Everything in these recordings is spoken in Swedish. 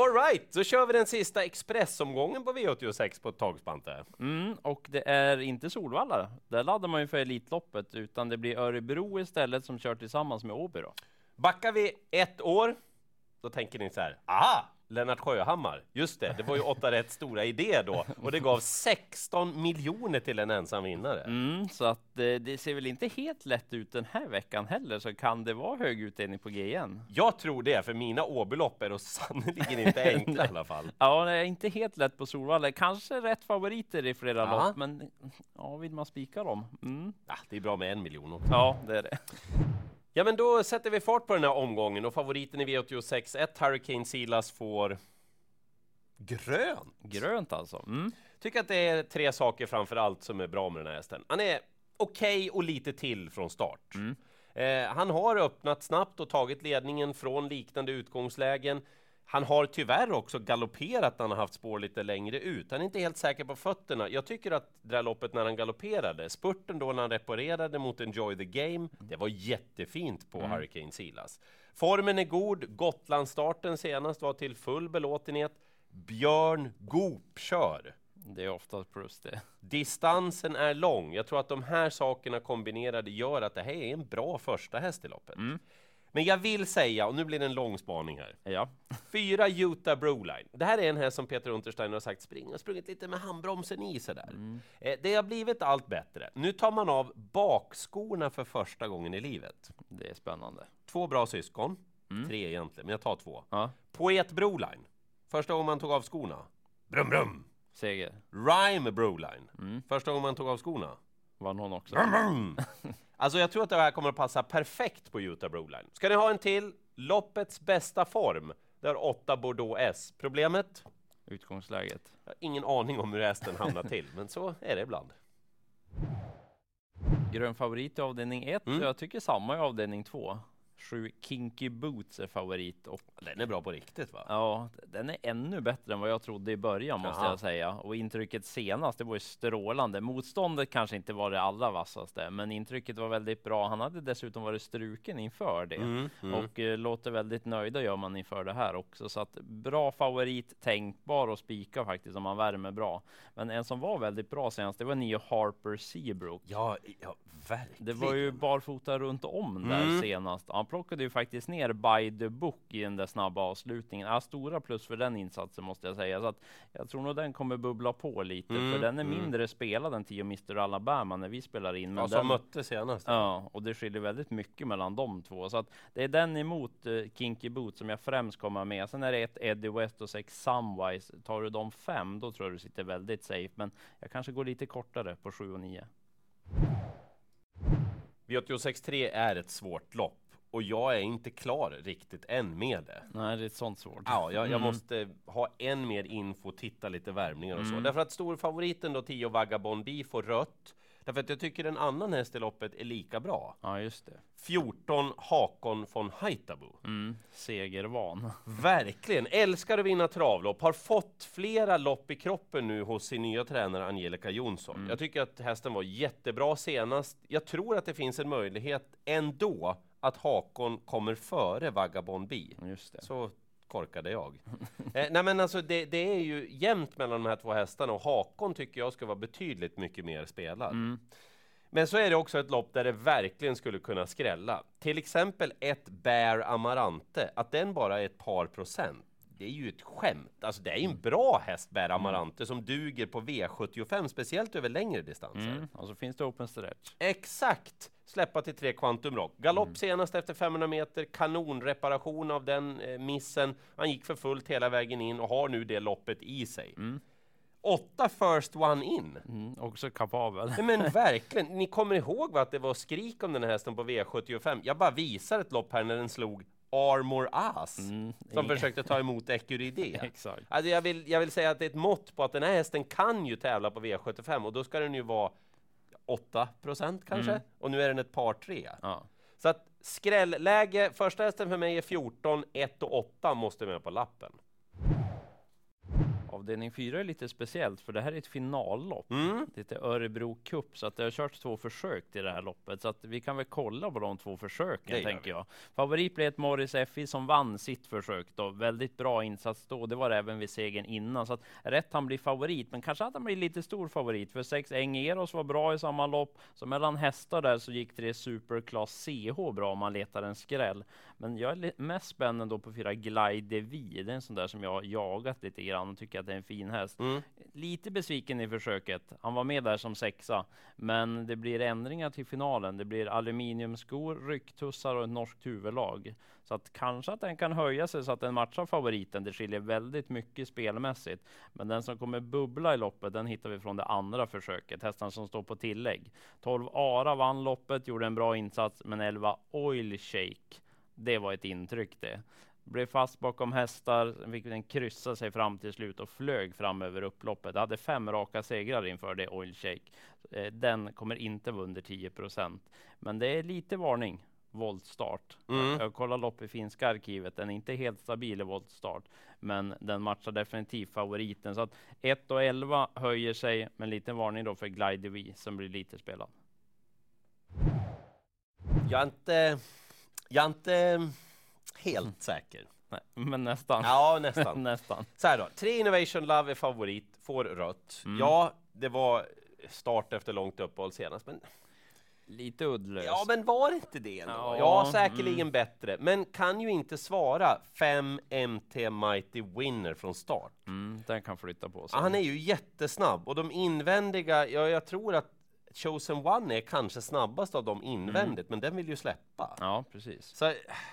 Alright, då kör vi den sista expressomgången på V86 på ett tag, Spante. Mm, och det är inte Solvalla. Där laddar man ju för Elitloppet, utan det blir Örebro istället som kör tillsammans med Åby då. Backar vi ett år, då tänker ni så här, aha, Lennart Sjöhammar, just det, det var ju åtta rätt stora idé då och det gav 16 miljoner till en ensam vinnare. Mm, så att eh, det ser väl inte helt lätt ut den här veckan heller, så kan det vara hög utdelning på G igen? Jag tror det, för mina Åbylopp är sannerligen inte enkla i alla fall. Ja, det är inte helt lätt på Solvalla. Kanske rätt favoriter i flera ja. lopp, men ja, vill man spika dem? Mm. Ja, det är bra med en miljon också. Ja, det är det. Ja, men då sätter vi fart på den här omgången och favoriten i V86 1, Hurricane Silas, får grönt. Grönt alltså. Mm. Tycker att det är tre saker framför allt som är bra med den här hästen. Han är okej okay och lite till från start. Mm. Eh, han har öppnat snabbt och tagit ledningen från liknande utgångslägen. Han har tyvärr också galopperat när han har haft spår lite längre ut. Han är inte helt säker på fötterna. Jag tycker att det här loppet när han galopperade, spurten då när han reparerade mot Enjoy the Game, det var jättefint på mm. Hurricane Silas. Formen är god, Gotlandsstarten senast var till full belåtenhet. Björn Goop kör. Det är oftast plus det. Distansen är lång. Jag tror att de här sakerna kombinerade gör att det här är en bra första häst i loppet. Mm. Men jag vill säga, och nu blir det en lång spaning här. Ja. Fyra Utah Broline. Det här är en häst som Peter Untersteiner har sagt spring och sprungit lite med handbromsen i sådär. Mm. Eh, det har blivit allt bättre. Nu tar man av bakskorna för första gången i livet. Det är spännande. Två bra syskon. Mm. Tre egentligen, men jag tar två. Ja. Poet Broline. Första gången man tog av skorna. Brum brum! Seger. Rhyme Broline. Mm. Första gången man tog av skorna. Vann hon också. Brum, brum. Alltså jag tror att det här kommer att passa perfekt på Utah Broline. Ska ni ha en till? Loppets bästa form. Har 8 Bordeaux S. Problemet? Utgångsläget. Jag har ingen aning om hur hästen hamnar till, men så är det ibland. Grön favorit i avdelning 1 mm. jag tycker samma i avdelning 2. Sju Kinky Boots är favorit. Och, den är bra på riktigt va? Ja, den är ännu bättre än vad jag trodde i början måste jag säga. Och intrycket senast, det var ju strålande. Motståndet kanske inte var det allra vassaste, men intrycket var väldigt bra. Han hade dessutom varit struken inför det mm, mm. och eh, låter väldigt nöjda gör man inför det här också. Så att bra favorit, tänkbar och spika faktiskt om man värmer bra. Men en som var väldigt bra senast, det var Nio Harper Seabrook. Ja, ja, verkligen. Det var ju barfota runt om där mm. senast. Han plockade ju faktiskt ner by the book i den där snabba avslutningen. Ja, stora plus för den insatsen måste jag säga. Så att jag tror nog den kommer bubbla på lite, mm, för den är mm. mindre spelad än 10 Mr Alabama när vi spelar in. Men ja, som den, mötte senast. Ja, och det skiljer väldigt mycket mellan de två. Så att det är den emot uh, Kinky Boot som jag främst kommer med. Sen är det ett Eddie West och sex Samwise. Tar du de fem, då tror jag du sitter väldigt safe. Men jag kanske går lite kortare på 7 och 9. V86.3 är ett svårt lopp och jag är inte klar riktigt än med det. Nej, det är ett sånt svårt. Ja, jag, jag mm. måste ha än mer info, titta lite värmningar och mm. så. Därför att storfavoriten då, 10 Vagabond B, får rött. Därför att jag tycker en annan häst i loppet är lika bra. Ja, just det. 14 Hakon von Haitabo. Mm, segervan. Verkligen! Älskar att vinna travlopp. Har fått flera lopp i kroppen nu hos sin nya tränare Angelica Jonsson. Mm. Jag tycker att hästen var jättebra senast. Jag tror att det finns en möjlighet ändå att Hakon kommer före Vagabond B. Just det. Så korkade jag. eh, nej men alltså det, det, är ju jämnt mellan de här två hästarna och Hakon tycker jag ska vara betydligt mycket mer spelad. Mm. Men så är det också ett lopp där det verkligen skulle kunna skrälla. Till exempel ett Bear Amarante, att den bara är ett par procent. Det är ju ett skämt. Alltså det är ju en bra häst Bear Amarante som duger på V75, speciellt över längre distanser. Mm. Och så finns det open stretch. Exakt! Släppa till tre Quantum Rock. Galopp mm. senast efter 500 meter, kanonreparation av den eh, missen. Han gick för fullt hela vägen in och har nu det loppet i sig. Mm. Åtta first one in. Mm, också kapabel. Nej, men verkligen. Ni kommer ihåg va, att det var skrik om den här hästen på V75? Jag bara visar ett lopp här när den slog Armor Ass mm, som försökte ta emot Ecuride. Exakt. Alltså jag, vill, jag vill säga att det är ett mått på att den här hästen kan ju tävla på V75 och då ska den ju vara 8 procent kanske. Mm. Och nu är den ett par tre. Ja. Så att skrälläge, första hästen för mig är 14, 1 och 8 måste med på lappen. Avdelning 4 är lite speciellt för det här är ett finallopp. Mm. Det är Örebro Cup så att det har körts två försök till det här loppet så att vi kan väl kolla på de två försöken tänker jag. Favorit blev ett Morris FI som vann sitt försök då. Väldigt bra insats då. Det var även vid segern innan så att rätt han blir favorit, men kanske att han blir lite stor favorit för sex Engeros var bra i samma lopp. Så mellan hästar där så gick tre Superclass CH bra om man letar en skräll. Men jag är mest spänd då på fyra Glide V. Det är en sån där som jag har jagat lite grann och tycker att det är en fin häst. Mm. Lite besviken i försöket. Han var med där som sexa, men det blir ändringar till finalen. Det blir aluminiumskor, rycktussar och ett norskt huvudlag. Så att kanske att den kan höja sig så att den matchar favoriten. Det skiljer väldigt mycket spelmässigt. Men den som kommer bubbla i loppet, den hittar vi från det andra försöket. Hästarna som står på tillägg. 12 Ara vann loppet, gjorde en bra insats, men 11 Oil Shake det var ett intryck det. Blev fast bakom hästar, fick den kryssa sig fram till slut och flög fram över upploppet. Hade fem raka segrar inför det Oil Shake. Eh, den kommer inte vara under 10% Men det är lite varning. Voltstart. Mm. Jag kollar lopp i finska arkivet. Den är inte helt stabil i voltstart, men den matchar definitivt favoriten. Så att 1 och 11 höjer sig, men lite varning då för Glide som blir lite spelad. Jag är inte jag är inte helt mm. säker. Nej, men nästan. Ja, nästan. nästan. Så här då, tre Innovation Love är favorit, får rött. Mm. Ja, det var start efter långt uppehåll senast, men Lite uddlöst. Ja, men var inte det ändå? Ja, ja säkerligen mm. bättre. Men kan ju inte svara 5 MT Mighty Winner från start. Mm, den kan flytta på sig. Ja, han är ju jättesnabb och de invändiga, ja, jag tror att Chosen One är kanske snabbast av dem invändigt, mm. men den vill ju släppa. Ja, precis. Så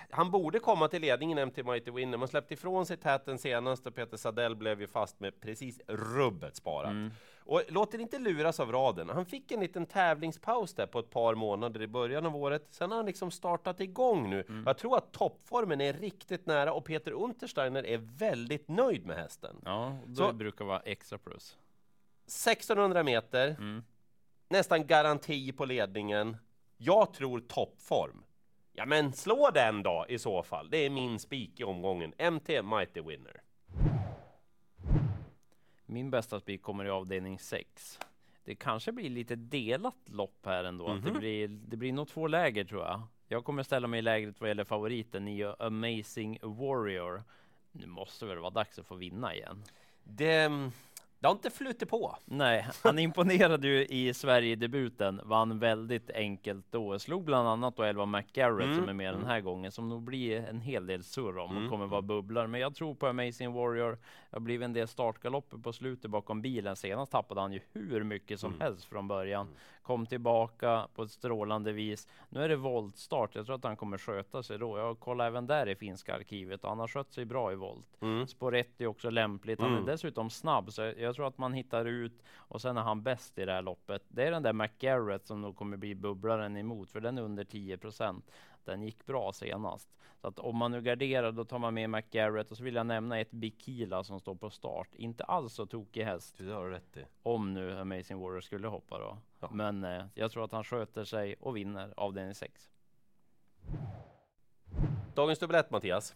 han borde komma till ledningen MT Mighty Winner. Man släppte ifrån sig täten senast och Peter Sadell blev ju fast med precis rubbet sparat. Mm. Och låt er inte luras av raden. Han fick en liten tävlingspaus där på ett par månader i början av året. Sen har han liksom startat igång nu. Mm. Jag tror att toppformen är riktigt nära och Peter Untersteiner är väldigt nöjd med hästen. Ja, det Så, brukar vara extra plus. 1600 meter. Mm nästan garanti på ledningen. Jag tror toppform. Ja, men slå den då i så fall. Det är min spik i omgången. MT Mighty Winner. Min bästa spik kommer i avdelning 6. Det kanske blir lite delat lopp här ändå. Mm -hmm. det, mhm. blir, det blir nog två läger tror jag. Jag kommer ställa mig i lägret vad gäller favoriten i Amazing Warrior. Nu måste väl vara dags att få vinna igen. Det det har inte flutit på. Nej, han imponerade ju i Sverige-debuten, vann väldigt enkelt då. Slog bland annat då Elva McGarrett mm. som är med den här gången, som nog blir en hel del surr om och mm. kommer vara bubblar. Men jag tror på Amazing Warrior. Har blivit en del startgalopper på slutet bakom bilen. Senast tappade han ju hur mycket som mm. helst från början. Mm kom tillbaka på ett strålande vis. Nu är det voltstart. Jag tror att han kommer sköta sig då. Jag kollar även där i finska arkivet och han har skött sig bra i volt. Mm. Spår 1 är också lämpligt. Han mm. är dessutom snabb, så jag tror att man hittar ut och sen är han bäst i det här loppet. Det är den där McGarrett som nog kommer bli bubblaren emot, för den är under 10 den gick bra senast. Så att om man nu garderar, då tar man med McGarrett och så vill jag nämna ett Bikila som står på start. Inte alls så tokig häst. Det har du rätt i. Om nu Amazing Warrior skulle hoppa då. Ja. Men eh, jag tror att han sköter sig och vinner avdelning 6. Dagens dubbelett Mattias.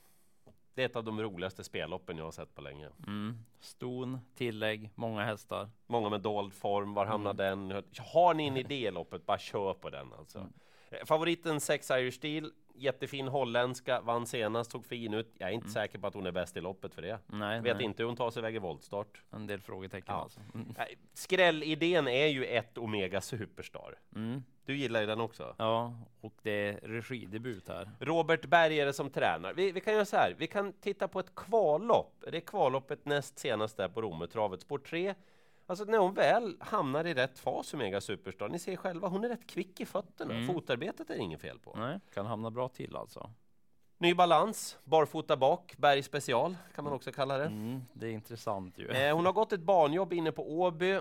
Det är ett av de roligaste spelloppen jag har sett på länge. Mm. Ston, tillägg, många hästar. Många med dold form. Var hamnar mm. den? Har ni en idé i loppet, bara kör på den alltså. Mm. Eh, favoriten Sex Irish Steel, jättefin holländska, vann senast, såg fin ut. Jag är inte mm. säker på att hon är bäst i loppet för det. Nej, Vet nej. inte hur hon tar sig iväg i voltstart. En del frågetecken ja. alltså. Mm. Eh, skrällidén är ju ett Omega Superstar. Mm. Du gillar ju den också. Ja, och det är regidebut här. Robert Berg är det som tränar. Vi, vi kan göra så här, vi kan titta på ett kvallopp. Det är kvalloppet näst senast där på Romertravet, spår 3. Alltså när hon väl hamnar i rätt fas, Omega Superstar, ni ser själva, hon är rätt kvick i fötterna. Mm. Fotarbetet är det inget fel på. Nej, kan hamna bra till alltså. Ny balans, barfota bak, berg special kan man också kalla det. Mm, det är intressant ju. Eh, hon har gått ett banjobb inne på Åby.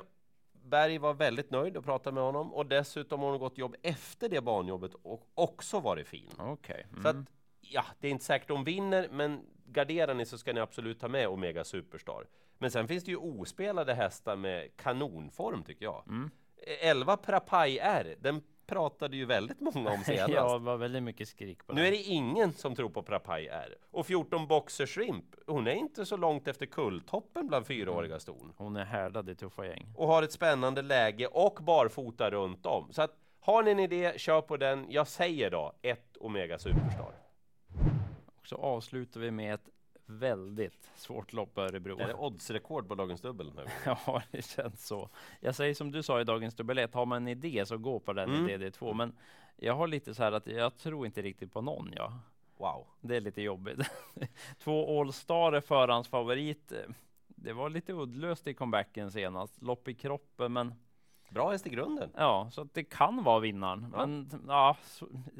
Berg var väldigt nöjd och pratade med honom och dessutom har hon gått jobb efter det banjobbet och också varit fin. Okay. Mm. Så att, ja, det är inte säkert hon vinner, men garderar ni så ska ni absolut ta med Omega Superstar. Men sen finns det ju ospelade hästar med kanonform tycker jag. Mm. 11 Prapai R, den pratade ju väldigt många om senast. ja, det var väldigt mycket skrik på Nu är det ingen som tror på Prapai R. Och 14 Boxer Shrimp, hon är inte så långt efter kulltoppen bland fyraåriga Mm. ston. Hon är härdad i tuffa gäng. Och har ett spännande läge och barfota runt om. Så att har ni en idé, kör på den. Jag säger då ett Omega Superstar. Och så avslutar vi med ett väldigt svårt lopp Örebro. Är det oddsrekord på dagens dubbel nu? Ja, det känns så. Jag säger som du sa i dagens dubbel 1, har man en idé så gå på den Mm. i DD2. Men jag har lite så här att jag tror inte riktigt på någon. Ja. Wow. Det är lite jobbigt. Två All-Star är förhandsfavorit. Det var lite uddlöst i comebacken senast. Lopp i kroppen, men Bra häst i grunden. ja, så det kan vara vinnaren. Ja. Men ja,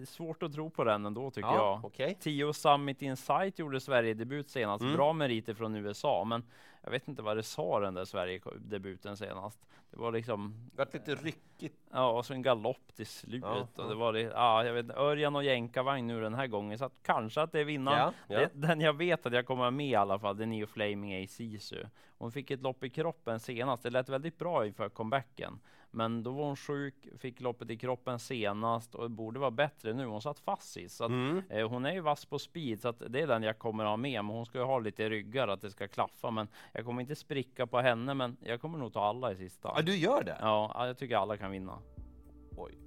svårt att tro på den ändå tycker jag. okej. Tio Summit Insight gjorde Sverige-debut senast. Mm. Bra meriter från USA, men jag vet inte vad det sa den där Sverige-debuten senast. Det var liksom, Det vart lite ryckigt. ja, och så en galopp till slut. Ja, och ja. det var det, ja, jag vet Örjan och jänkarvagn nu den här gången, så att kanske att det är vinnaren. Ja, ja. Det, den jag vet att jag kommer med i alla fall, det är Neo Flaming A Sisu. Hon fick ett lopp i kroppen senast. Det lät väldigt bra inför comebacken. Men då var hon sjuk, fick loppet i kroppen senast och borde vara bättre nu. Hon satt fast sist. Så att, Mm. eh, hon är ju vass på speed, så att det är den jag kommer ha med. Men hon ska ju ha lite ryggar att det ska klaffa. Men jag kommer inte spricka på henne, men jag kommer nog ta alla i sista. Ja, du gör det? Ja, ja, jag tycker alla kan vinna. Oj.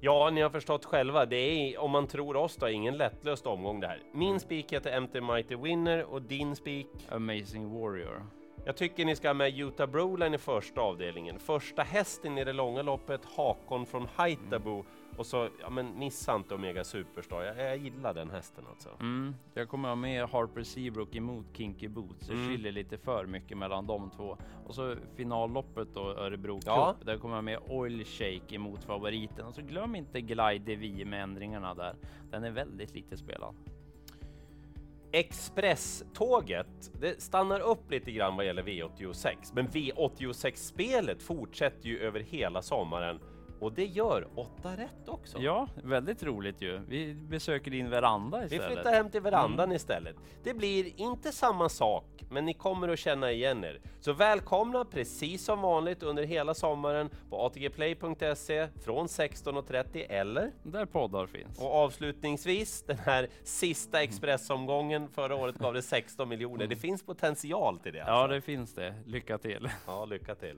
Ja, ni har förstått själva. Det är, om man tror oss då, ingen lättlöst omgång det här. Min spik heter MT Mighty Winner och din spik Amazing Warrior. Jag tycker ni ska ha med Utah Broline i första avdelningen. Första hästen i det långa loppet, Hakon från Haitabo. Och så, ja men missa inte Omega Superstar. Jag, jag gillar den hästen alltså. Mm, jag kommer ha med Harper Seabrook emot Kinky Boots. Det Mm. skiljer lite för mycket mellan de två. Och så finalloppet då, Örebro Ja. Cup. Där kommer jag med Oil Shake emot favoriten. Och så glöm inte Glide V med ändringarna där. Den är väldigt lite spelad. Expresståget, det stannar upp lite grann vad gäller V86. Men V86-spelet fortsätter ju över hela sommaren. Och det gör åtta rätt också. Ja, väldigt roligt ju. Vi besöker din veranda Vi istället. flyttar hem till verandan istället. Det blir inte samma sak, men ni kommer att känna igen er. Så välkomna precis som vanligt under hela sommaren på atgplay.se från 16.30 eller Där poddar finns. och avslutningsvis den här sista expressomgången. Förra året gav det 16 miljoner. Det finns potential till det. Ja, Alltså. det finns det. Lycka till. ja lycka till.